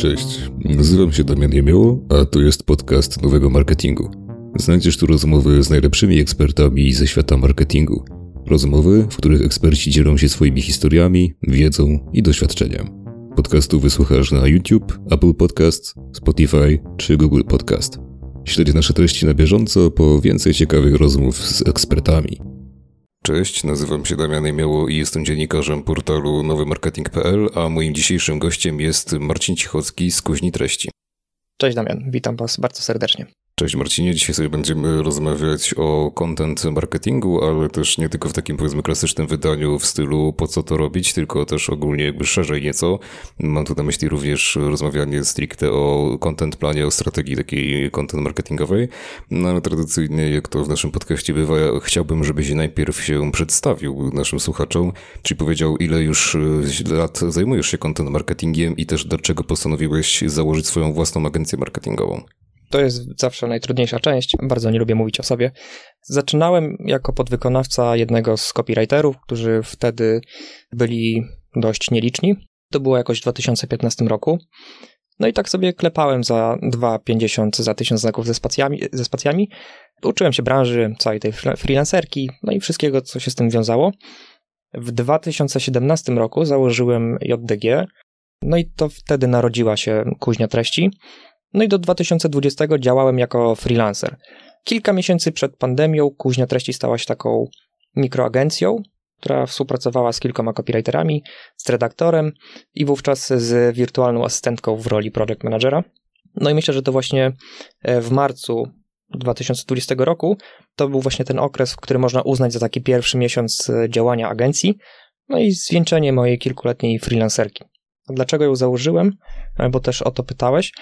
Cześć, nazywam się Damian Jemioło, a to jest podcast Nowego Marketingu. Znajdziesz tu rozmowy z najlepszymi ekspertami ze świata marketingu. Rozmowy, w których eksperci dzielą się swoimi historiami, wiedzą i doświadczeniem. Podcastu wysłuchasz na YouTube, Apple Podcast, Spotify czy Google Podcast. Śledź nasze treści na bieżąco po więcej ciekawych rozmów z ekspertami. Cześć, nazywam się Damian Jemioło i jestem dziennikarzem portalu nowymarketing.pl, a moim dzisiejszym gościem jest Marcin Cichocki z Kuźni Treści. Cześć Damian, witam Was bardzo serdecznie. Cześć Marcinie, dzisiaj sobie będziemy rozmawiać o content marketingu, ale też nie tylko w takim powiedzmy klasycznym wydaniu w stylu po co to robić, tylko też ogólnie jakby szerzej nieco. Mam tu na myśli również rozmawianie stricte o content planie, o strategii takiej content marketingowej, no ale tradycyjnie jak to w naszym podcaście bywa, chciałbym, żebyś najpierw się przedstawił naszym słuchaczom, czyli powiedział ile już lat zajmujesz się content marketingiem i też dlaczego postanowiłeś założyć swoją własną agencję marketingową. To jest zawsze najtrudniejsza część. Bardzo nie lubię mówić o sobie. Zaczynałem jako podwykonawca jednego z copywriterów, którzy wtedy byli dość nieliczni. To było jakoś w 2015 roku. No i tak sobie klepałem za 2,50 za 1000 znaków ze spacjami, ze spacjami. Uczyłem się branży, całej tej freelancerki, no i wszystkiego, co się z tym wiązało. W 2017 roku założyłem JDG, no i to wtedy narodziła się kuźnia treści. No i do 2020 działałem jako freelancer. Kilka miesięcy przed pandemią Kuźnia Treści stała się taką mikroagencją, która współpracowała z kilkoma copywriterami, z redaktorem i wówczas z wirtualną asystentką w roli project managera. No i myślę, że to właśnie e, w marcu 2020 roku to był właśnie ten okres, który można uznać za taki pierwszy miesiąc e, działania agencji, no i zwieńczenie mojej kilkuletniej freelancerki. Dlaczego ją założyłem? Bo też o to pytałeś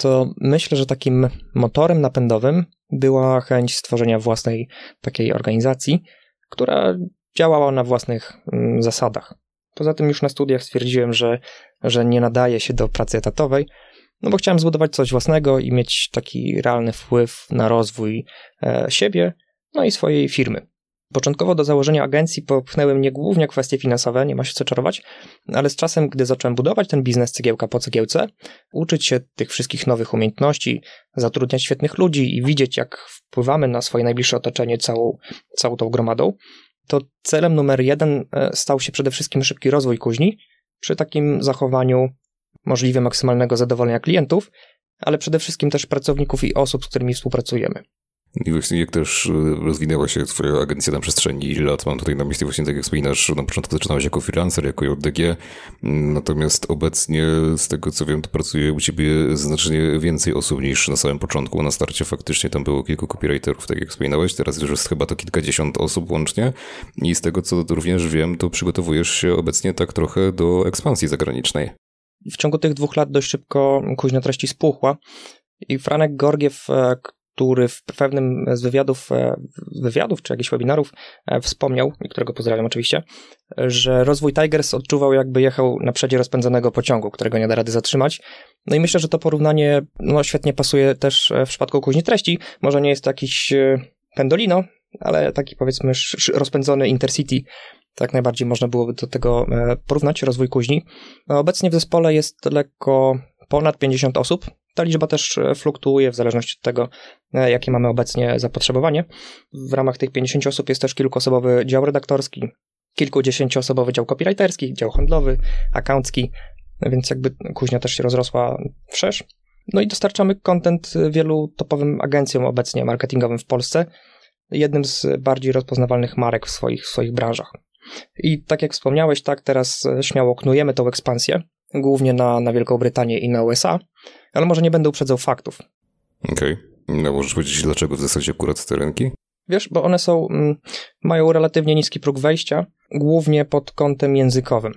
to myślę, że takim motorem napędowym była chęć stworzenia własnej takiej organizacji, która działała na własnych mm, zasadach. Poza tym już na studiach stwierdziłem, że, że nie nadaje się do pracy etatowej, no bo chciałem zbudować coś własnego i mieć taki realny wpływ na rozwój e, siebie, no i swojej firmy. Początkowo do założenia agencji popchnęły mnie głównie kwestie finansowe, nie ma się co czarować, ale z czasem, gdy zacząłem budować ten biznes cegiełka po cegiełce, uczyć się tych wszystkich nowych umiejętności, zatrudniać świetnych ludzi i widzieć, jak wpływamy na swoje najbliższe otoczenie całą, całą tą gromadą, to celem numer jeden e, stał się przede wszystkim szybki rozwój kuźni, przy takim zachowaniu możliwie maksymalnego zadowolenia klientów, ale przede wszystkim też pracowników i osób, z którymi współpracujemy. I właśnie jak też e, rozwinęła się twoja agencja na przestrzeni lat, mam tutaj na myśli właśnie tak jak wspominasz, na początku zaczynałeś jako freelancer, jako JDG, natomiast obecnie z tego co wiem, to pracuje u ciebie znacznie więcej osób niż na samym początku. Na starcie faktycznie tam było kilku copywriterów, tak jak wspominałeś, teraz już jest chyba to kilkadziesiąt osób łącznie i z tego co również wiem, to przygotowujesz się obecnie tak trochę do ekspansji zagranicznej. W ciągu tych dwóch lat dość szybko kuźnia treści spuchła i Franek Gorgiew, e, który w pewnym z wywiadów, e, wywiadów czy jakichś webinarów e, wspomniał, i którego pozdrawiam oczywiście, że rozwój Tigers odczuwał jakby jechał na przedzie rozpędzonego pociągu, którego nie da rady zatrzymać. No i myślę, że to porównanie no, świetnie pasuje też e, w przypadku kuźni treści. Może nie jest to jakiś pendolino, ale taki powiedzmy rozpędzony Intercity tak najbardziej można byłoby do tego porównać, rozwój kuźni. No, obecnie w zespole jest lekko ponad 50 osób, ta liczba też e, fluktuuje w zależności od tego, e, jakie mamy obecnie zapotrzebowanie. W ramach tych 50 osób jest też kilkuosobowy dział redaktorski, kilkudziesięcioosobowy dział copywriterski, dział handlowy, accountski, więc jakby kuźnia też się rozrosła wszerz. No i dostarczamy content wielu topowym agencjom obecnie marketingowym w Polsce, jednym z bardziej rozpoznawalnych marek w swoich, w swoich branżach. I tak jak wspomniałeś, tak teraz e, śmiało knujemy tą ekspansję, głównie na, na Wielką Brytanię i na USA, ale może nie będę uprzedzał faktów. Okej. Okay. No możesz powiedzieć, dlaczego w zasadzie akurat te rynki? Wiesz, bo one są, mm, mają relatywnie niski próg wejścia, głównie pod kątem językowym.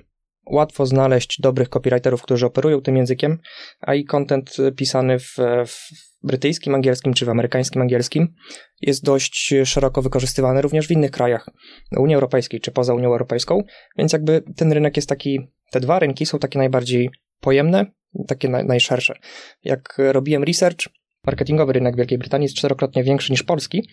Łatwo znaleźć dobrych copywriterów, którzy operują tym językiem, a i content pisany w, w brytyjskim angielskim czy w amerykańskim angielskim jest dość szeroko wykorzystywany również w innych krajach Unii Europejskiej czy poza Unią Europejską, więc jakby ten rynek jest taki, te dwa rynki są takie najbardziej pojemne, takie na, najszersze. Jak robiłem research, marketingowy rynek Wielkiej Brytanii jest czterokrotnie większy niż polski,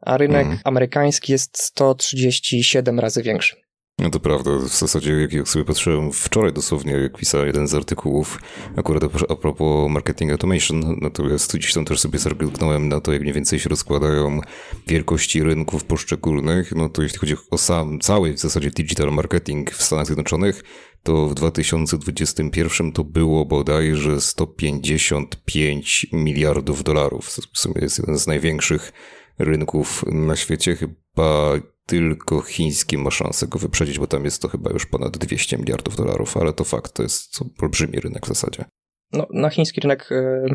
a rynek mm. amerykański jest 137 razy większy. No to prawda, w zasadzie jak sobie patrzyłem wczoraj dosłownie, jak pisał jeden z artykułów, akurat a propos marketing automation, natomiast gdzieś tam też sobie zerknąłem na to, jak mniej więcej się rozkładają wielkości rynków poszczególnych, no to jeśli chodzi o sam cały w zasadzie digital marketing w Stanach Zjednoczonych, to w 2021 to było bodajże 155 miliardów dolarów. W sumie jest jeden z największych rynków na świecie. Chyba tylko chiński ma szansę go wyprzedzić, bo tam jest to chyba już ponad 200 miliardów dolarów, ale to fakt, to jest olbrzymi rynek w zasadzie. No, na chiński rynek e,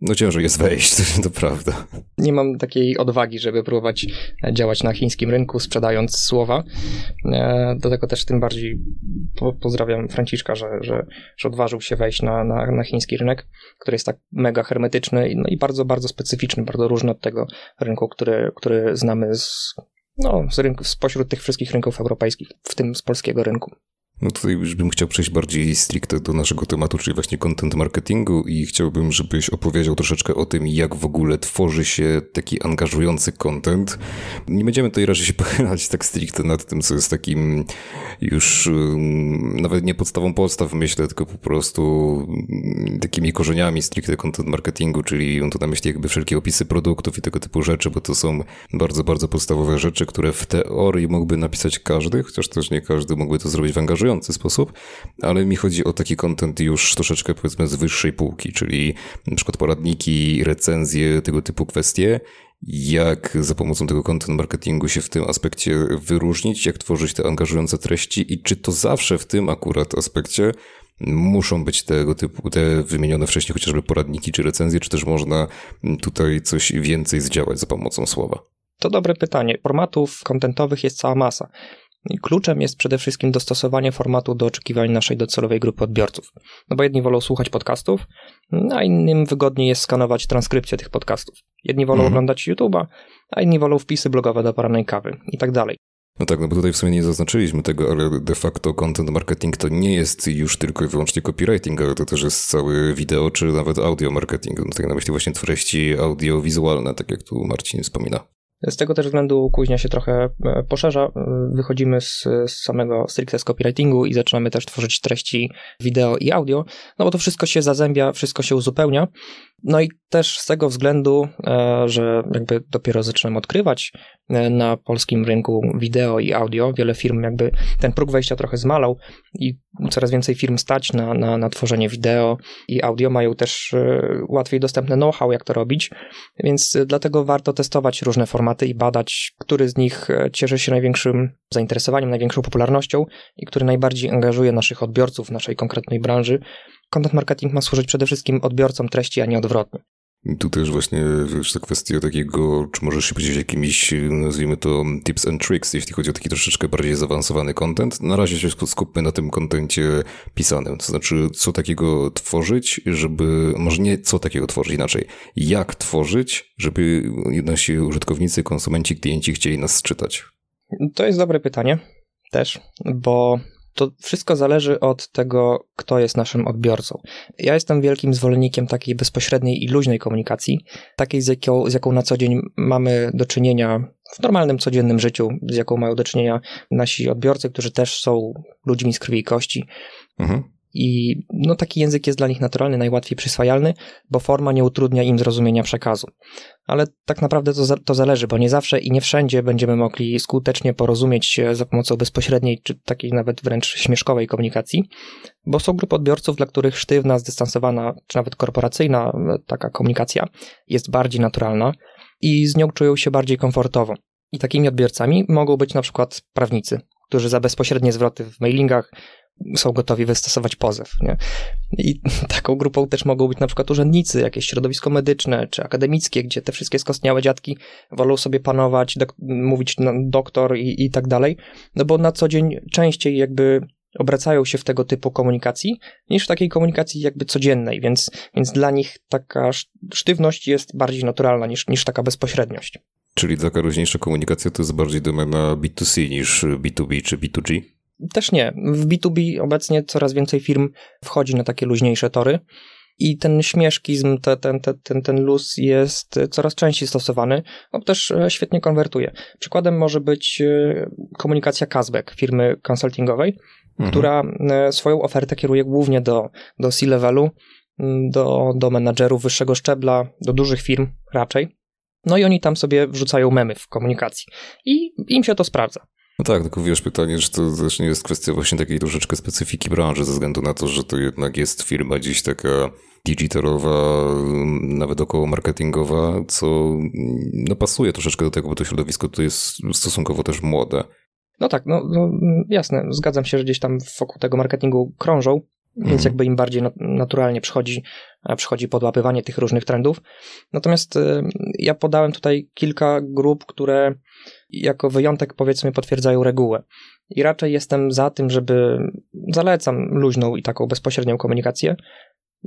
no ciężko jest wejść, to prawda. Nie mam takiej odwagi, żeby próbować działać na chińskim rynku, sprzedając słowa. E, do tego też tym bardziej pozdrawiam Franciszka, że, że, że odważył się wejść na, na, na chiński rynek, który jest tak mega hermetyczny no i bardzo, bardzo specyficzny, bardzo różny od tego rynku, który, który znamy z, no, z rynku, spośród tych wszystkich rynków europejskich, w tym z polskiego rynku. No tutaj już bym chciał przejść bardziej stricte do naszego tematu, czyli właśnie content marketingu i chciałbym, żebyś opowiedział troszeczkę o tym, jak w ogóle tworzy się taki angażujący content. Nie będziemy tutaj raczej się pochylać tak stricte nad tym, co jest takim już um, nawet nie podstawą podstaw, myślę, tylko po prostu um, takimi korzeniami stricte content marketingu, czyli on tu na myśli jakby wszelkie opisy produktów i tego typu rzeczy, bo to są bardzo, bardzo podstawowe rzeczy, które w teorii mógłby napisać każdy, chociaż też nie każdy mógłby to zrobić w angażujący sposób, ale mi chodzi o taki content już troszeczkę powiedzmy z wyższej półki, czyli na przykład poradniki, recenzje, tego typu kwestie. Jak za pomocą tego content marketingu się w tym aspekcie wyróżnić, jak tworzyć te angażujące treści i czy to zawsze w tym akurat aspekcie muszą być tego typu, te wymienione wcześniej chociażby poradniki czy recenzje, czy też można tutaj coś więcej zdziałać za pomocą słowa? To dobre pytanie. Formatów kontentowych jest cała masa. Kluczem jest przede wszystkim dostosowanie formatu do oczekiwań naszej docelowej grupy odbiorców. No bo jedni wolą słuchać podcastów, a innym wygodniej jest skanować transkrypcję tych podcastów. Jedni wolą mhm. oglądać YouTube'a, a inni wolą wpisy blogowe do porannej kawy i tak dalej. No tak, no bo tutaj w sumie nie zaznaczyliśmy tego, ale de facto content marketing to nie jest już tylko i wyłącznie copywriting, ale to też jest cały wideo czy nawet audio marketing. No tak na myśli właśnie treści audiowizualne, tak jak tu Marcin wspomina. Z tego też względu kuźnia się trochę e, poszerza. E, wychodzimy z, z samego stricte z copywritingu i zaczynamy też tworzyć treści wideo i audio, no bo to wszystko się zazębia, wszystko się uzupełnia. No i też z tego względu, e, że jakby dopiero zaczynam odkrywać e, na polskim rynku wideo i audio, wiele firm jakby ten próg wejścia trochę zmalał i coraz więcej firm stać na, na, na tworzenie wideo i audio, mają też e, łatwiej dostępne know-how, jak to robić, więc dlatego warto testować różne formaty i badać, który z nich cieszy się największym zainteresowaniem, największą popularnością i który najbardziej angażuje naszych odbiorców w naszej konkretnej branży, content marketing ma służyć przede wszystkim odbiorcom treści, a nie odwrotnie. Tu też właśnie wiesz, ta kwestia takiego, czy możesz się podzielić jakimiś, nazwijmy to, tips and tricks, jeśli chodzi o taki troszeczkę bardziej zaawansowany content. Na razie się skupmy na tym kontencie pisanym, to znaczy co takiego tworzyć, żeby, może nie co takiego tworzyć inaczej, jak tworzyć, żeby nasi użytkownicy, konsumenci, klienci chcieli nas czytać. To jest dobre pytanie też, bo to wszystko zależy od tego, kto jest naszym odbiorcą. Ja jestem wielkim zwolennikiem takiej bezpośredniej i luźnej komunikacji, takiej z jaką, z jaką na co dzień mamy do czynienia w normalnym, codziennym życiu, z jaką mają do czynienia nasi odbiorcy, którzy też są ludźmi z krwi i kości. Mhm. I no, taki język jest dla nich naturalny, najłatwiej przyswajalny, bo forma nie utrudnia im zrozumienia przekazu. Ale tak naprawdę to, to zależy, bo nie zawsze i nie wszędzie będziemy mogli skutecznie porozumieć się za pomocą bezpośredniej, czy takiej nawet wręcz śmieszkowej komunikacji, bo są grupy odbiorców, dla których sztywna, zdystansowana, czy nawet korporacyjna taka komunikacja jest bardziej naturalna i z nią czują się bardziej komfortowo. I takimi odbiorcami mogą być na przykład prawnicy, którzy za bezpośrednie zwroty w mailingach są gotowi wystosować pozew. Nie? I taką grupą też mogą być na przykład urzędnicy, jakieś środowisko medyczne czy akademickie, gdzie te wszystkie skostniałe dziadki wolą sobie panować, mówić na doktor i, i tak dalej, no bo na co dzień częściej jakby obracają się w tego typu komunikacji, niż w takiej komunikacji jakby codziennej, więc, więc dla nich taka sztywność jest bardziej naturalna niż, niż taka bezpośredniość. Czyli taka luźniejsza komunikacja to jest bardziej domena B2C niż B2B czy B2G? Też nie. W B2B obecnie coraz więcej firm wchodzi na takie luźniejsze tory. i ten śmieszkizm, te, ten, ten, ten, ten luz jest coraz częściej stosowany, no też e, świetnie konwertuje. Przykładem może być e, komunikacja Kazbek, firmy konsultingowej, mhm. która e, swoją ofertę kieruje głównie do, do C-levelu, do, do menadżerów wyższego szczebla, do dużych firm raczej. No i oni tam sobie wrzucają memy w komunikacji i im się to sprawdza. No tak, tylko wiesz, pytanie, że to też nie jest kwestia właśnie takiej troszeczkę specyfiki branży, ze względu na to, że to jednak jest firma gdzieś taka digitalowa, nawet około marketingowa, co no, pasuje troszeczkę do tego, bo to środowisko to jest stosunkowo też młode. No tak, no, no jasne, zgadzam się, że gdzieś tam wokół tego marketingu krążą, więc mhm. jakby im bardziej naturalnie przychodzi, przychodzi podłapywanie tych różnych trendów. Natomiast y, ja podałem tutaj kilka grup, które jako wyjątek powiedzmy potwierdzają regułę. I raczej jestem za tym, żeby zalecam luźną i taką bezpośrednią komunikację,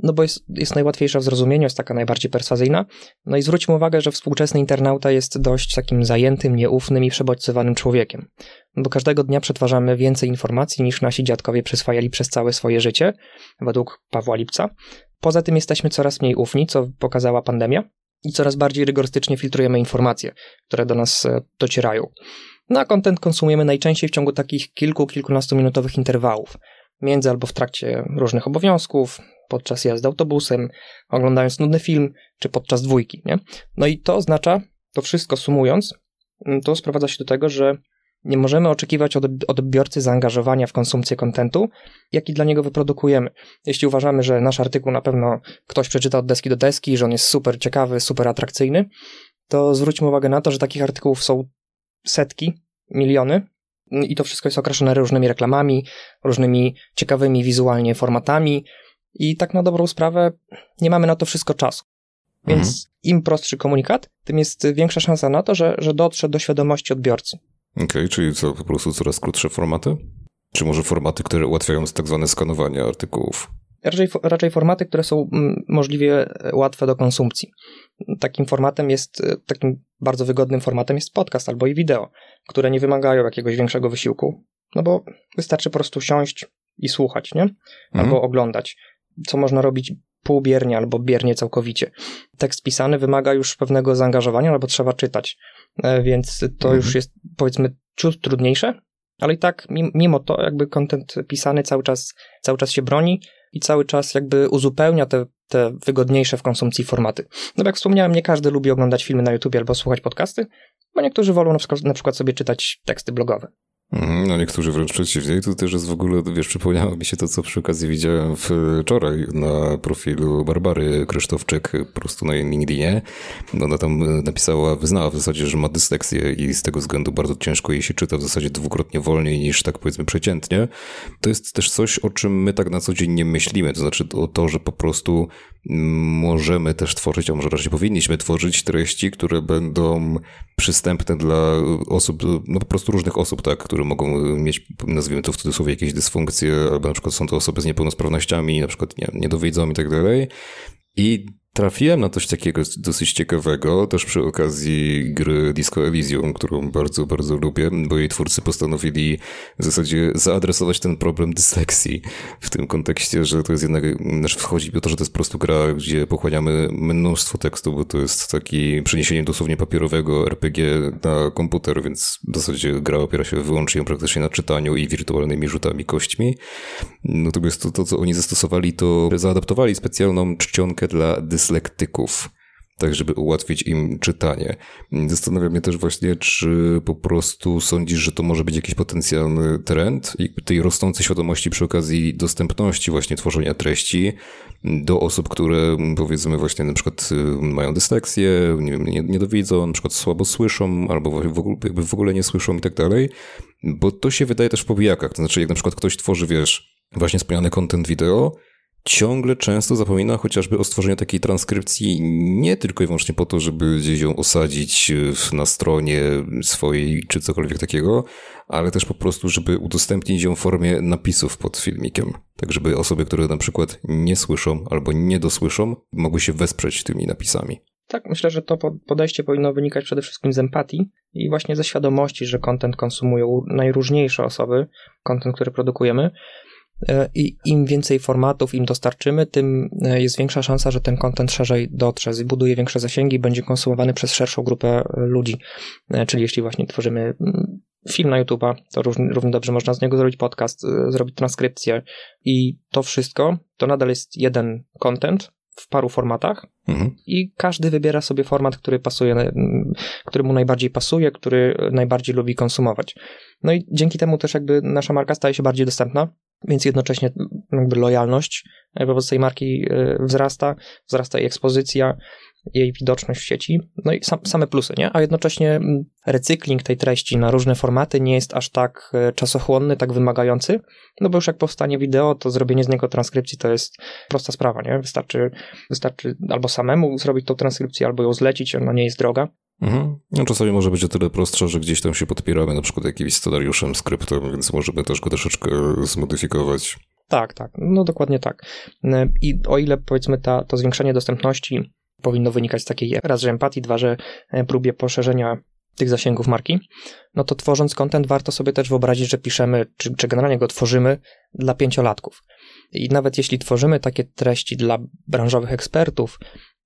no bo jest, jest najłatwiejsza w zrozumieniu, jest taka najbardziej perswazyjna. No i zwróćmy uwagę, że współczesny internauta jest dość takim zajętym, nieufnym i przebodźcowanym człowiekiem. No bo każdego dnia przetwarzamy więcej informacji niż nasi dziadkowie przyswajali przez całe swoje życie, według Pawła Lipca. Poza tym jesteśmy coraz mniej ufni, co pokazała pandemia, i coraz bardziej rygorystycznie filtrujemy informacje, które do nas e, docierają. No a content konsumujemy najczęściej w ciągu takich kilku, kilkunastominutowych interwałów, między albo w trakcie różnych obowiązków, podczas jazdy autobusem, oglądając nudny film, czy podczas dwójki, nie? No i to oznacza, to wszystko sumując, to sprowadza się do tego, że nie możemy oczekiwać od odbiorcy zaangażowania w konsumpcję kontentu, jaki dla niego wyprodukujemy. Jeśli uważamy, że nasz artykuł na pewno ktoś przeczyta od deski do deski, że on jest super ciekawy, super atrakcyjny, to zwróćmy uwagę na to, że takich artykułów są setki, miliony, i to wszystko jest okraszone różnymi reklamami, różnymi ciekawymi wizualnie formatami, i tak na dobrą sprawę nie mamy na to wszystko czasu. Więc mhm. im prostszy komunikat, tym jest większa szansa na to, że, że dotrze do świadomości odbiorcy. Okej, okay, czyli co, po prostu coraz krótsze formaty? Czy może formaty, które ułatwiają tak zwane skanowanie artykułów? Raczej, raczej formaty, które są mm, możliwie łatwe do konsumpcji. Takim formatem jest, e, takim bardzo wygodnym formatem jest podcast albo i wideo, które nie wymagają jakiegoś większego wysiłku, no bo wystarczy po prostu siąść i słuchać, nie? Albo mhm. oglądać co można robić półbiernie albo biernie całkowicie. Tekst pisany wymaga już pewnego zaangażowania, albo trzeba czytać, e, więc to mhm. już jest powiedzmy ciut trudniejsze, ale i tak mimo to jakby kontent pisany cały czas, cały czas się broni i cały czas jakby uzupełnia te, te wygodniejsze w konsumpcji formaty. No jak wspomniałem, nie każdy lubi oglądać filmy na YouTube albo słuchać podcasty, bo niektórzy wolą na przykład, na przykład sobie czytać teksty blogowe. Mhm, no niektórzy wręcz przeciwnie. I to też jest w ogóle, wiesz, przypomniało mi się to, co przy okazji widziałem wczoraj na profilu Barbary Krzysztofczyk po prostu na LinkedInie. Ona tam napisała, wyznała w zasadzie, że ma dysleksję i z tego względu bardzo ciężko jej się czyta w zasadzie dwukrotnie wolniej niż tak powiedzmy przeciętnie. To jest też coś, o czym my tak na co dzień nie myślimy. To znaczy o to, że po prostu możemy też tworzyć, a może raczej powinniśmy tworzyć treści, które będą przystępne dla osób, no po prostu różnych osób, tak, które mogą mieć, nazwijmy to w cudzysłowie, jakieś dysfunkcje, albo na przykład są to osoby z niepełnosprawnościami, na przykład nie, niedowiedzą i tak dalej. I Trafiłem na coś takiego dosyć ciekawego, też przy okazji gry Disco Elysium, którą bardzo, bardzo lubię, bo jej twórcy postanowili w zasadzie zaadresować ten problem dysleksji w tym kontekście, że to jest jednak, znaczy wchodzi o to, że to jest po prostu gra, gdzie pochłaniamy mnóstwo tekstu, bo to jest taki przeniesienie dosłownie papierowego RPG na komputer, więc w zasadzie gra opiera się wyłącznie praktycznie na czytaniu i wirtualnymi rzutami kośćmi. Natomiast to, to co oni zastosowali, to zaadaptowali specjalną czcionkę dla dyslekcji dyslektyków, tak żeby ułatwić im czytanie. Zastanawiam mnie też właśnie, czy po prostu sądzisz, że to może być jakiś potencjalny trend tej rosnącej świadomości przy okazji dostępności właśnie tworzenia treści do osób, które powiedzmy właśnie na przykład y, mają dysleksję, nie wiem, nie, na przykład słabo słyszą albo w ogóle, jakby w ogóle nie słyszą i tak dalej, bo to się wydaje też w powijakach, to znaczy jak na przykład ktoś tworzy, wiesz, właśnie wspomniany content wideo, ciągle często zapomina chociażby o stworzeniu takiej transkrypcji nie tylko i wyłącznie po to, żeby gdzieś ją osadzić na stronie swojej czy cokolwiek takiego, ale też po prostu, żeby udostępnić ją w formie napisów pod filmikiem. Tak, żeby osoby, które na przykład nie słyszą albo nie dosłyszą, mogły się wesprzeć tymi napisami. Tak, myślę, że to podejście powinno wynikać przede wszystkim z empatii i właśnie ze świadomości, że kontent konsumują najróżniejsze osoby, kontent, który produkujemy, i im więcej formatów im dostarczymy, tym e, jest większa szansa, że ten content szerzej dotrze, zbuduje większe zasięgi, będzie konsumowany przez szerszą grupę ludzi. Czyli jeśli właśnie tworzymy mm, film na YouTube'a, to równie, dobrze można z niego zrobić podcast, zrobić transkrypcję i to wszystko to nadal jest jeden content, w paru formatach mhm. i każdy wybiera sobie format, który pasuje, który mu najbardziej pasuje, który najbardziej lubi konsumować. No i dzięki temu też jakby nasza marka staje się bardziej dostępna, więc jednocześnie jakby lojalność wobec tej marki e, wzrasta, wzrasta jej ekspozycja, jej widoczność w sieci, no i sam, same plusy, nie? A jednocześnie recykling tej treści na różne formaty nie jest aż tak e, czasochłonny, tak wymagający, no bo już jak powstanie wideo, to zrobienie z niego transkrypcji to jest prosta sprawa, nie? Wystarczy, wystarczy albo samemu zrobić tą transkrypcję, albo ją zlecić, ona nie jest droga. Mhm. No, czasami może być o tyle prostsza, że gdzieś tam się podpieramy na przykład jakimś scenariuszem, skryptem, więc możemy też go troszeczkę zmodyfikować. Tak, tak, no dokładnie tak. E, I o ile powiedzmy ta, to zwiększenie dostępności powinno wynikać z takiej raz, że empatii, dwa, że e, próbie poszerzenia tych zasięgów marki, no to tworząc content warto sobie też wyobrazić, że piszemy, czy, czy generalnie go tworzymy dla pięciolatków. I nawet jeśli tworzymy takie treści dla branżowych ekspertów,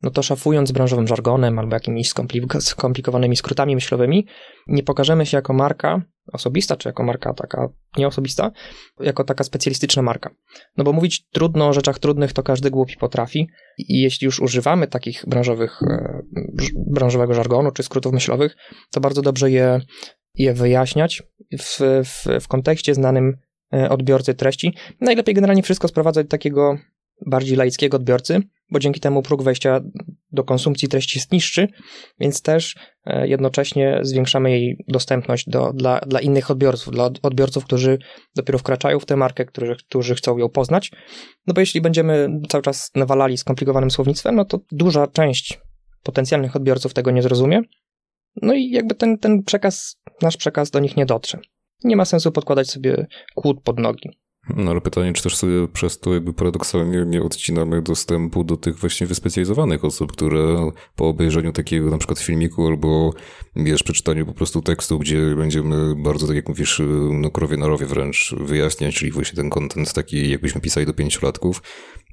no to szafując branżowym żargonem albo jakimiś skomplikowanymi skrótami myślowymi, nie pokażemy się jako marka osobista, czy jako marka taka nieosobista, jako taka specjalistyczna marka. No bo mówić trudno o rzeczach trudnych to każdy głupi potrafi i jeśli już używamy takich branżowych, e, branżowego żargonu czy skrótów myślowych, to bardzo dobrze je, je wyjaśniać w, w, w kontekście znanym e, odbiorcy treści. Najlepiej generalnie wszystko sprowadzać do takiego bardziej laickiego odbiorcy, bo dzięki temu próg wejścia do konsumpcji treści jest niższy, więc też e, jednocześnie zwiększamy jej dostępność do, dla, dla innych odbiorców, dla odbiorców, którzy dopiero wkraczają w tę markę, którzy, którzy chcą ją poznać. No bo jeśli będziemy cały czas nawalali skomplikowanym słownictwem, no to duża część potencjalnych odbiorców tego nie zrozumie. No i jakby ten, ten przekaz, nasz przekaz do nich nie dotrze. Nie ma sensu podkładać sobie kłód pod nogi. No ale pytanie, czy też sobie przez to jakby paradoksalnie nie odcinamy dostępu do tych właśnie wyspecjalizowanych osób, które po obejrzeniu takiego na przykład filmiku albo wiesz, przeczytaniu po prostu tekstu, gdzie będziemy bardzo, tak jak mówisz, no krowie na rowie wręcz wyjaśniać, czyli właśnie ten kontent taki, jakbyśmy pisali do pięciolatków,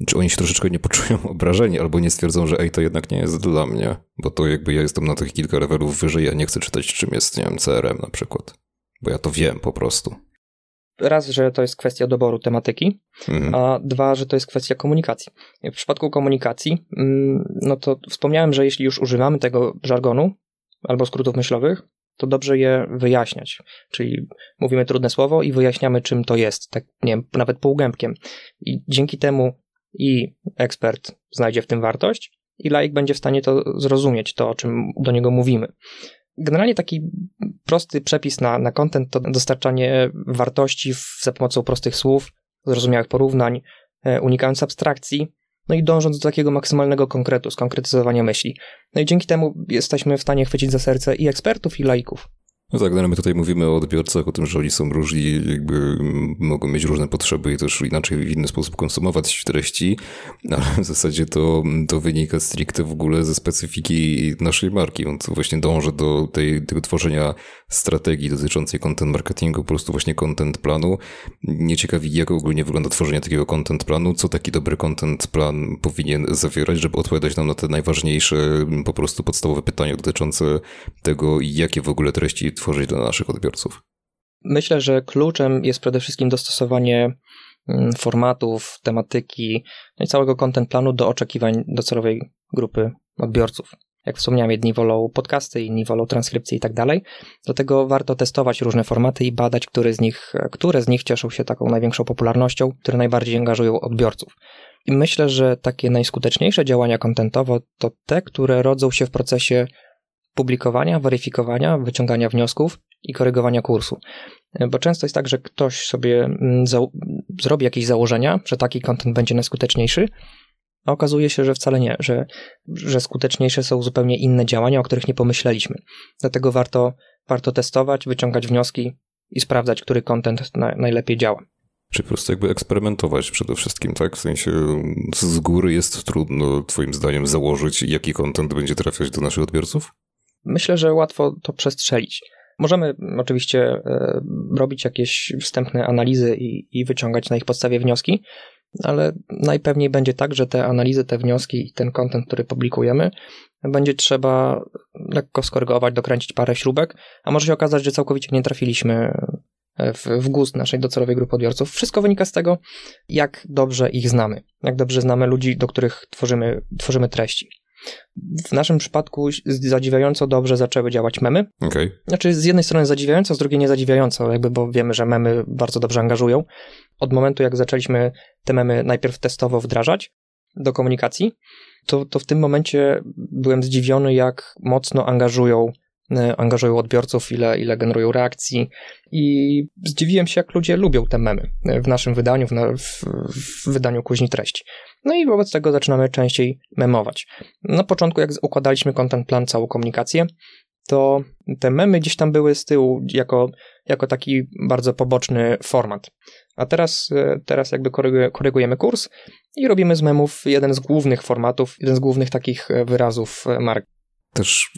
czy oni się troszeczkę nie poczują obrażeni albo nie stwierdzą, że ej, to jednak nie jest dla mnie, bo to jakby ja jestem na tych kilka levelów wyżej, ja nie chcę czytać czym jest, nie wiem, CRM na przykład, bo ja to wiem po prostu raz, że to jest kwestia doboru tematyki, mhm. a dwa, że to jest kwestia komunikacji. W przypadku komunikacji, mm, no to wspomniałem, że jeśli już używamy tego żargonu albo skrótów myślowych, to dobrze je wyjaśniać. Czyli mówimy trudne słowo i wyjaśniamy, czym to jest, tak nie wiem, nawet półgębkiem. I dzięki temu i ekspert znajdzie w tym wartość, i laik będzie w stanie to zrozumieć, to o czym do niego mówimy. Generalnie taki prosty przepis na, na content to dostarczanie wartości za pomocą prostych słów, zrozumiałych porównań, e, unikając abstrakcji, no i dążąc do takiego maksymalnego konkretu, skonkretyzowania myśli. No i dzięki temu jesteśmy w stanie chwycić za serce i ekspertów, i laików. No tak, no my tutaj mówimy o odbiorcach, o tym, że oni są różni, jakby mogą mieć różne potrzeby i też inaczej w inny sposób konsumować treści, ale w zasadzie to, to wynika stricte w ogóle ze specyfiki naszej marki. On właśnie dąży do tej, tego tworzenia strategii dotyczącej content marketingu, po prostu właśnie content planu. Nie ciekawi, jak ogólnie wygląda tworzenie takiego content planu, co taki dobry content plan powinien zawierać, żeby odpowiadać nam na te najważniejsze, po prostu podstawowe pytania dotyczące tego, jakie w ogóle treści tworzyć dla naszych odbiorców? Myślę, że kluczem jest przede wszystkim dostosowanie mm, formatów, tematyki, no i całego content planu do oczekiwań docelowej grupy odbiorców. Jak wspomniałem, jedni wolą podcasty, inni wolą transkrypcje i tak dalej. Dlatego warto testować różne formaty i badać, które z nich, które z nich cieszą się taką największą popularnością, które najbardziej angażują odbiorców. I myślę, że takie najskuteczniejsze działania kontentowo to te, które rodzą się w procesie publikowania, weryfikowania, wyciągania wniosków i korygowania kursu. Bo często jest tak, że ktoś sobie mm, zrobi jakieś założenia, że taki kontent będzie najskuteczniejszy, a okazuje się, że wcale nie, że, że skuteczniejsze są zupełnie inne działania, o których nie pomyśleliśmy. Dlatego warto, warto testować, wyciągać wnioski i sprawdzać, który kontent na, najlepiej działa. Czy po prostu jakby eksperymentować przede wszystkim, tak? W sensie z góry jest trudno, Twoim zdaniem, założyć, jaki kontent będzie trafiać do naszych odbiorców? Myślę, że łatwo to przestrzelić. Możemy oczywiście e, robić jakieś wstępne analizy i, i wyciągać na ich podstawie wnioski, ale najpewniej będzie tak, że te analizy, te wnioski i ten kontent, który publikujemy, będzie trzeba lekko skorygować, dokręcić parę śrubek, a może się okazać, że całkowicie nie trafiliśmy w, w gust naszej docelowej grupy odbiorców. Wszystko wynika z tego, jak dobrze ich znamy, jak dobrze znamy ludzi, do których tworzymy, tworzymy treści. W naszym przypadku zadziwiająco dobrze zaczęły działać memy. Okay. Znaczy, z jednej strony zadziwiająco, z drugiej nie zadziwiająco, jakby, bo wiemy, że memy bardzo dobrze angażują. Od momentu, jak zaczęliśmy te memy najpierw testowo wdrażać do komunikacji, to, to w tym momencie byłem zdziwiony, jak mocno angażują E, angażują odbiorców, ile, ile generują reakcji i zdziwiłem się, jak ludzie lubią te memy w naszym wydaniu, w, w, w wydaniu kuźni treści. No i wobec tego zaczynamy częściej memować. Na początku, jak układaliśmy content plan, całą komunikację, to te memy gdzieś tam były z tyłu jako, jako taki bardzo poboczny format. A teraz, e, teraz jakby korygujemy kurs i robimy z memów jeden z głównych formatów, jeden z głównych takich e, wyrazów marki też,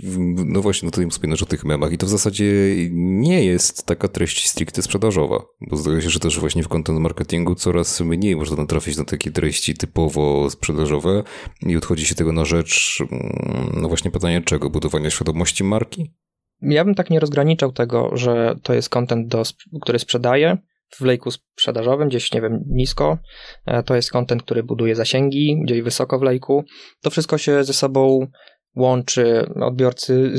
no właśnie, no tutaj wspominasz o tych memach i to w zasadzie nie jest taka treść stricte sprzedażowa, bo zdaje się, że też właśnie w content marketingu coraz mniej można natrafić na takie treści typowo sprzedażowe i odchodzi się tego na rzecz, mm, no właśnie pytanie czego? Budowania świadomości marki? Ja bym tak nie rozgraniczał tego, że to jest content, do, który sprzedaje, w lejku sprzedażowym, gdzieś, nie wiem, nisko. E, to jest content, który buduje zasięgi, gdzieś wysoko w lejku. To wszystko się ze sobą łączy, odbiorcy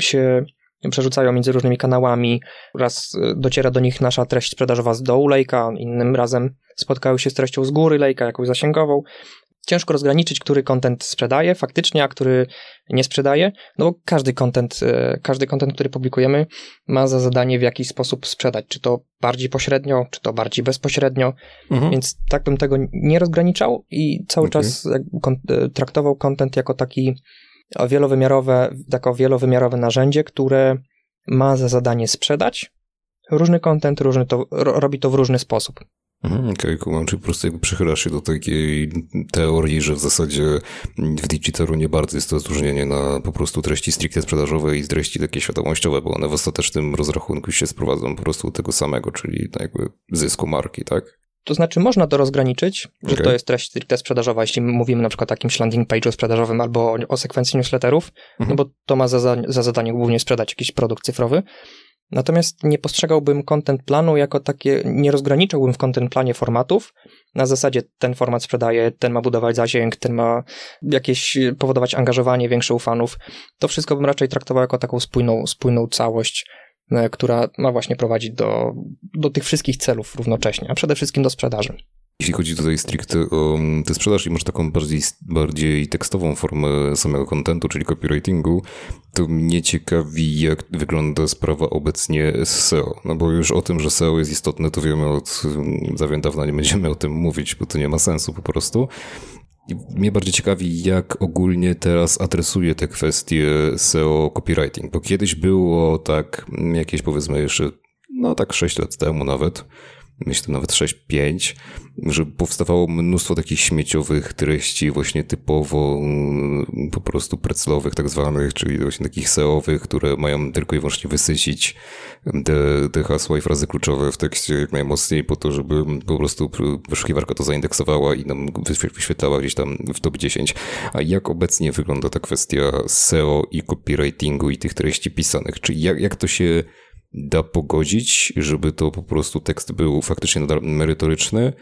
się przerzucają między różnymi kanałami, raz y, dociera do nich nasza treść sprzedażowa z dołu lejka, innym razem spotkają się z treścią z góry lejka, jakąś zasięgową. Ciężko rozgraniczyć, który content sprzedaje faktycznie, a który nie sprzedaje, no bo każdy content, y, każdy content, który publikujemy ma za zadanie w jakiś sposób sprzedać, czy to bardziej pośrednio, czy to bardziej bezpośrednio, mhm. więc tak bym tego nie rozgraniczał i cały okay. czas y, traktował content jako taki wielowymiarowe, jako wielowymiarowe narzędzie, które ma za zadanie sprzedać różny kontent, różny to, robi to w różny sposób. Mhm, Okej, okay, czyli po prostu jakby przychylasz się do takiej teorii, że w zasadzie w digitalu nie bardzo jest to rozróżnienie na po prostu treści stricte sprzedażowe i treści takie świadomościowe, bo one w ostatecznym rozrachunku się sprowadzą po prostu do tego samego, czyli jakby zysku marki, tak? To znaczy, można to rozgraniczyć, że okay. to jest treść stricte sprzedażowa, jeśli mówimy na przykład o jakimś landing page'u sprzedażowym albo o, o sekwencji newsletterów, no mhm. bo to ma za, za zadanie głównie sprzedać jakiś produkt cyfrowy. Natomiast nie postrzegałbym content planu jako takie, nie rozgraniczałbym w content planie formatów. Na zasadzie ten format sprzedaje, ten ma budować zasięg, ten ma jakieś powodować angażowanie większe u fanów. To wszystko bym raczej traktował jako taką spójną, spójną całość która ma właśnie prowadzić do, do tych wszystkich celów równocześnie, a przede wszystkim do sprzedaży. Jeśli chodzi tutaj stricte o mm, tę sprzedaż i może taką bardziej, bardziej tekstową formę samego kontentu, czyli copywritingu, to mnie ciekawi, jak wygląda sprawa obecnie z SEO. No bo już o tym, że SEO jest istotne, to wiemy od mm, dawien dawna, nie będziemy o tym mówić, bo to nie ma sensu po prostu. Mnie bardziej ciekawi, jak ogólnie teraz adresuje te kwestie SEO copywriting, bo kiedyś było tak, jakieś powiedzmy jeszcze, no tak 6 lat temu nawet, myślę nawet 6-5, że powstawało mnóstwo takich śmieciowych treści, właśnie typowo mm, po prostu preclowych tak zwanych, czyli właśnie takich SEOwych, które mają tylko i wyłącznie wysycić te, te hasła i frazy kluczowe w tekście jak najmocniej po to, żeby po prostu wyszukiwarka to zaindeksowała i nam wyświetlała gdzieś tam w top 10. A jak obecnie wygląda ta kwestia SEO i copywritingu i tych treści pisanych? Czy jak, jak to się da pogodzić, żeby to po prostu tekst był faktycznie merytoryczny,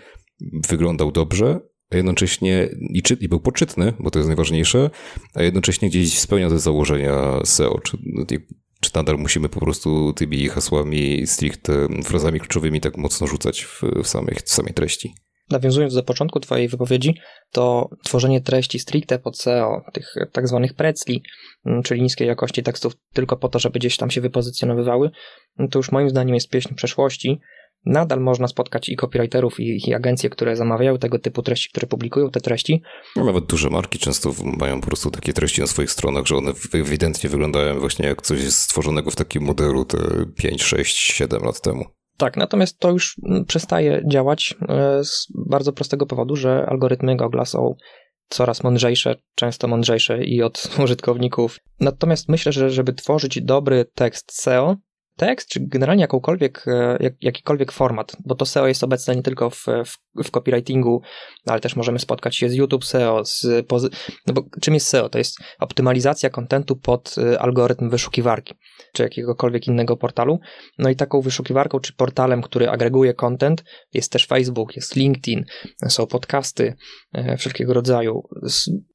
wyglądał dobrze, a jednocześnie i, czy, i był poczytny, bo to jest najważniejsze, a jednocześnie gdzieś spełnia te założenia SEO. Czy, czy nadal musimy po prostu tymi hasłami, stricte frazami kluczowymi tak mocno rzucać w, w, samej, w samej treści? Nawiązując do początku Twojej wypowiedzi, to tworzenie treści stricte pod SEO, tych tak zwanych precli, mm, czyli niskiej jakości tekstów, tylko po to, żeby gdzieś tam się wypozycjonowywały, to już moim zdaniem jest pieśń przeszłości. Nadal można spotkać i copywriterów, i, i agencje, które zamawiają tego typu treści, które publikują te treści. No, nawet duże marki często mają po prostu takie treści na swoich stronach, że one ewidentnie wyglądają właśnie jak coś stworzonego w takim modelu te 5, 6, 7 lat temu. Tak, natomiast to już mm, przestaje działać e, z bardzo prostego powodu, że algorytmy Google są coraz mądrzejsze, często mądrzejsze i od użytkowników. Natomiast myślę, że żeby tworzyć dobry tekst SEO, tekst, czy generalnie jakąkolwiek, e, jak, jakikolwiek format, bo to SEO jest obecne nie tylko w, w, w copywritingu, ale też możemy spotkać się z YouTube SEO, z no bo czym jest SEO? To jest optymalizacja kontentu pod e, algorytm wyszukiwarki, czy jakiegokolwiek innego portalu. No i taką wyszukiwarką, czy portalem, który agreguje content, jest też Facebook, jest LinkedIn, są podcasty e, wszelkiego rodzaju.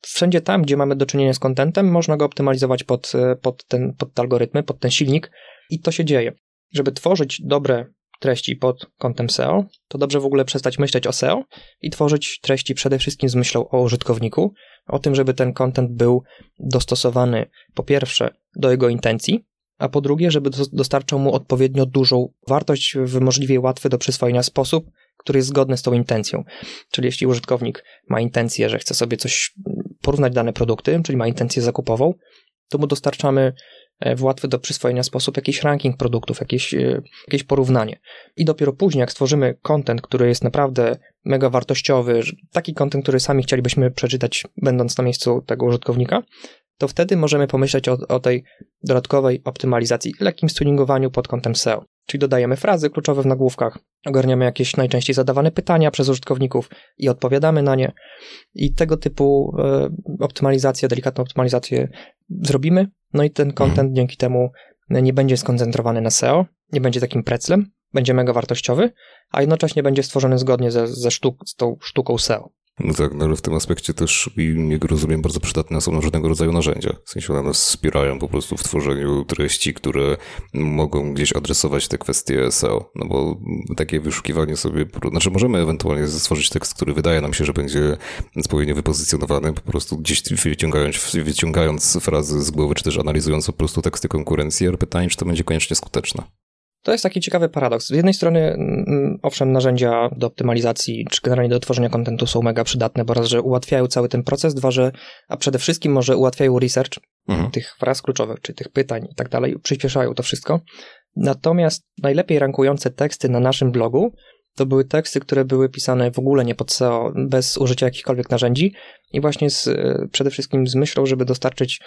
Wszędzie tam, gdzie mamy do czynienia z contentem, można go optymalizować pod, pod, ten, pod te algorytmy, pod ten silnik, i to się dzieje. Żeby tworzyć dobre treści pod kątem SEO, to dobrze w ogóle przestać myśleć o SEO i tworzyć treści przede wszystkim z myślą o użytkowniku, o tym, żeby ten content był dostosowany po pierwsze do jego intencji, a po drugie, żeby dostarczał mu odpowiednio dużą wartość w możliwie łatwy do przyswojenia sposób, który jest zgodny z tą intencją. Czyli jeśli użytkownik ma intencję, że chce sobie coś porównać dane produkty, czyli ma intencję zakupową, to mu dostarczamy w łatwy do przyswojenia sposób jakiś ranking produktów, jakieś, e, jakieś porównanie. I dopiero później, jak stworzymy content, który jest naprawdę mega wartościowy, taki content, który sami chcielibyśmy przeczytać, będąc na miejscu tego użytkownika, to wtedy możemy pomyśleć o, o tej dodatkowej optymalizacji, lekkim tuningowaniu pod kątem SEO. Czyli dodajemy frazy kluczowe w nagłówkach, ogarniamy jakieś najczęściej zadawane pytania przez użytkowników i odpowiadamy na nie. I tego typu e, optymalizację, delikatną optymalizację zrobimy. No i ten content mhm. dzięki temu nie będzie skoncentrowany na SEO, nie będzie takim preclem, będzie mega wartościowy, a jednocześnie będzie stworzony zgodnie ze, ze sztuk, z tą sztuką SEO. No tak, no ale w tym aspekcie też, jak rozumiem, bardzo przydatne są różnego rodzaju narzędzia. W sensie one nas wspierają po prostu w tworzeniu treści, które mogą gdzieś adresować te kwestie SEO. No bo takie wyszukiwanie sobie, znaczy możemy ewentualnie stworzyć tekst, który wydaje nam się, że będzie odpowiednio wypozycjonowany, po prostu gdzieś wyciągając, wyciągając frazy z głowy, czy też analizując po prostu teksty konkurencji, ale pytanie, czy to będzie koniecznie skuteczne. To jest taki ciekawy paradoks. Z jednej strony, mm, owszem, narzędzia do optymalizacji, czy generalnie do tworzenia kontentu są mega przydatne, bo raz, że ułatwiają cały ten proces, dwa, że, a przede wszystkim może ułatwiają research mhm. tych fraz kluczowych, czy tych pytań i tak dalej, przyspieszają to wszystko. Natomiast najlepiej rankujące teksty na naszym blogu to były teksty, które były pisane w ogóle nie pod SEO, bez użycia jakichkolwiek narzędzi i właśnie z, przede wszystkim z myślą, żeby dostarczyć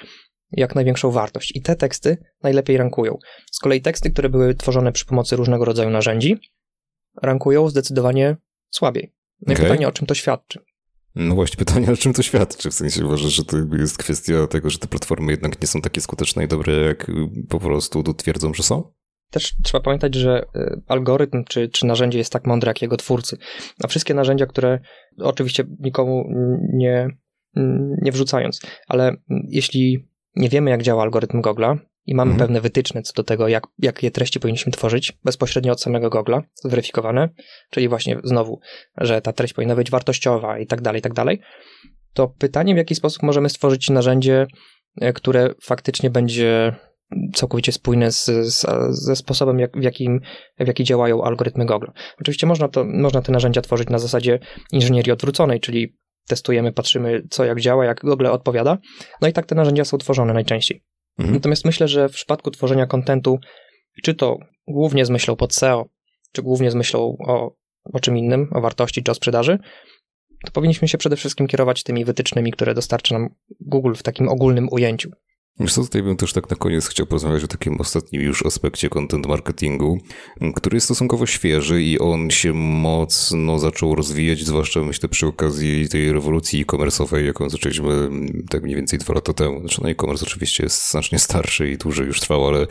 jak największą wartość. I te teksty najlepiej rankują. Z kolei teksty, które były tworzone przy pomocy różnego rodzaju narzędzi, rankują zdecydowanie słabiej. No okay. i pytanie, o czym to świadczy? No właśnie, pytanie, o czym to świadczy? W sensie uważasz, że to jest kwestia tego, że te platformy jednak nie są takie skuteczne i dobre, jak po prostu twierdzą, że są? Też trzeba pamiętać, że y, algorytm czy, czy narzędzie jest tak mądre jak jego twórcy. A wszystkie narzędzia, które oczywiście nikomu nie, nie wrzucając, ale jeśli nie wiemy, jak działa algorytm Google'a i mamy mhm. pewne wytyczne co do tego, jak, jakie treści powinniśmy tworzyć bezpośrednio od samego Google'a, zweryfikowane, czyli właśnie znowu, że ta treść powinna być wartościowa i tak dalej, i tak dalej, to pytanie, w jaki sposób możemy stworzyć narzędzie, e, które faktycznie będzie całkowicie spójne z, z, ze sposobem, jak, w, jakim, w jaki działają algorytmy Google. Oczywiście można, to, można te narzędzia tworzyć na zasadzie inżynierii odwróconej, czyli testujemy, patrzymy, co jak działa, jak Google odpowiada. No i tak te narzędzia są tworzone najczęściej. Mhm. Natomiast myślę, że w przypadku tworzenia kontentu, czy to głównie z myślą pod SEO, czy głównie z myślą o, o czym innym, o wartości czy o sprzedaży, to powinniśmy się przede wszystkim kierować tymi wytycznymi, które dostarcza nam Google w takim ogólnym ujęciu. Wiesz co, tutaj bym też tak na koniec chciał porozmawiać o takim ostatnim już aspekcie content marketingu, który jest stosunkowo świeży i on się mocno zaczął rozwijać, zwłaszcza myślę przy okazji tej rewolucji e-commerce'owej, jaką zaczęliśmy tak mniej więcej dwa lata temu. Znaczy no e-commerce oczywiście jest znacznie starszy i dłużej już trwał, ale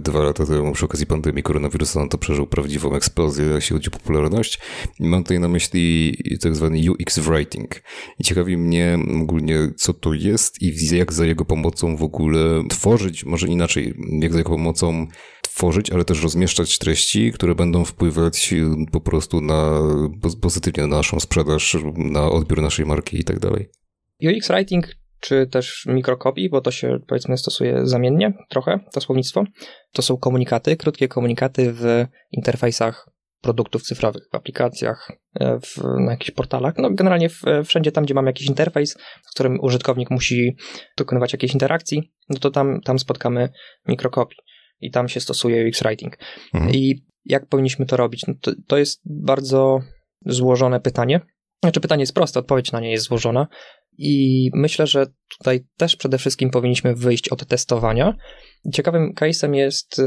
dwa lata temu przy okazji pandemii koronawirusa no to przeżył prawdziwą eksplozję, jeśli chodzi o popularność. I mam tutaj na myśli tak zwany UX writing. I ciekawi mnie ogólnie, co to jest i jak za jego pomocą pomocą w ogóle tworzyć, może inaczej, jak za jaką pomocą tworzyć, ale też rozmieszczać treści, które będą wpływać y, po prostu na, pozytywnie na naszą sprzedaż, na odbiór naszej marki i tak dalej. UX Writing czy też mikrokopii, bo to się powiedzmy stosuje zamiennie trochę, to słownictwo. To są komunikaty, krótkie komunikaty w interfejsach produktów cyfrowych, w aplikacjach, e, w, na jakichś portalach, no generalnie w, wszędzie tam, gdzie mamy jakiś interfejs, w którym użytkownik musi dokonywać jakiejś interakcji, no to tam, tam spotkamy mikrokopii i tam się stosuje UX Writing. Mhm. I jak powinniśmy to robić? No to, to jest bardzo złożone pytanie. Znaczy pytanie jest proste, odpowiedź na nie jest złożona i myślę, że tutaj też przede wszystkim powinniśmy wyjść od testowania. Ciekawym case'em jest y,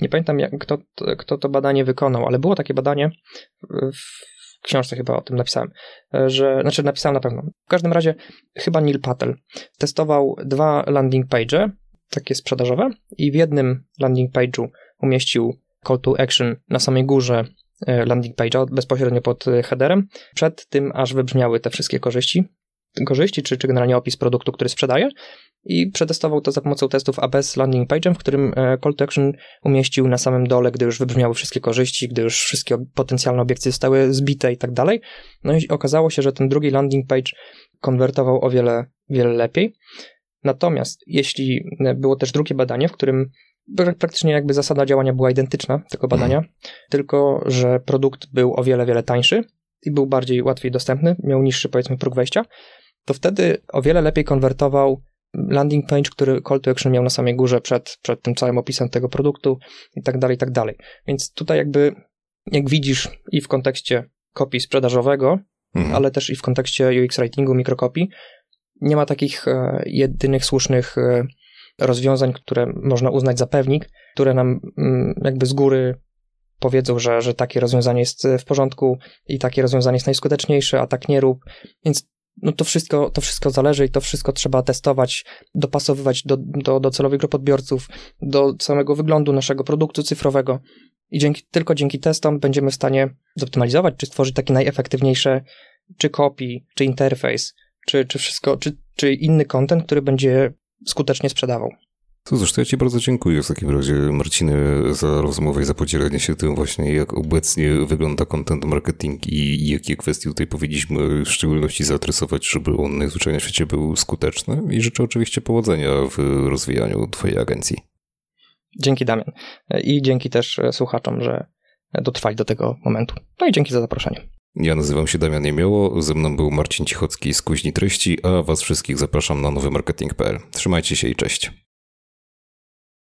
Nie pamiętam, jak, kto, kto to badanie wykonał, ale było takie badanie, w książce chyba o tym napisałem, że, znaczy napisałem na pewno. W każdym razie chyba Neil Patel testował dwa landing page, takie sprzedażowe i w jednym landing page'u umieścił call to action na samej górze e, landing page'a, bezpośrednio pod headerem, przed tym aż wybrzmiały te wszystkie korzyści, korzyści, czy, czy generalnie opis produktu, który sprzedaje i przetestował to za pomocą testów AB z landing page'em, w którym e, call to action umieścił na samym dole, gdy już wybrzmiały wszystkie korzyści, gdy już wszystkie potencjalne obiekcje zostały zbite i tak dalej. No i okazało się, że ten drugi landing page konwertował o wiele, wiele lepiej. Natomiast jeśli e, było też drugie badanie, w którym praktycznie jakby zasada działania była identyczna tego badania, hmm. tylko że produkt był o wiele, wiele tańszy i był bardziej łatwiej dostępny, miał niższy powiedzmy próg wejścia, to wtedy o wiele lepiej konwertował landing page, który call to action miał na samej górze przed, przed tym całym opisem tego produktu i tak dalej, i tak dalej. Więc tutaj jakby, jak widzisz i w kontekście kopii sprzedażowego, mhm. ale też i w kontekście UX writingu, mikrokopii, nie ma takich e, jedynych słusznych e, rozwiązań, które można uznać za pewnik, które nam mm, jakby z góry powiedzą, że, że takie rozwiązanie jest w porządku i takie rozwiązanie jest najskuteczniejsze, a tak nie rób. Więc no to wszystko, to wszystko zależy i to wszystko trzeba testować, dopasowywać do, do, do celowych grup odbiorców, do samego wyglądu naszego produktu cyfrowego. I dzięki, tylko dzięki testom będziemy w stanie zoptymalizować, czy stworzyć takie najefektywniejsze, czy kopii, czy interfejs, czy, czy wszystko, czy, czy inny content, który będzie skutecznie sprzedawał. To zresztą ja Ci bardzo dziękuję w takim razie, Marcinie, za rozmowę i za podzielenie się tym właśnie, jak obecnie wygląda content marketing i jakie kwestie tutaj powinniśmy w szczególności zaadresować, żeby on najzwyczajniej w świecie był skuteczny i życzę oczywiście powodzenia w rozwijaniu Twojej agencji. Dzięki Damian i dzięki też słuchaczom, że dotrwali do tego momentu. No i dzięki za zaproszenie. Ja nazywam się Damian Niemioło, ze mną był Marcin Cichocki z Kuźni Treści, a Was wszystkich zapraszam na nowymarketing.pl. Trzymajcie się i cześć.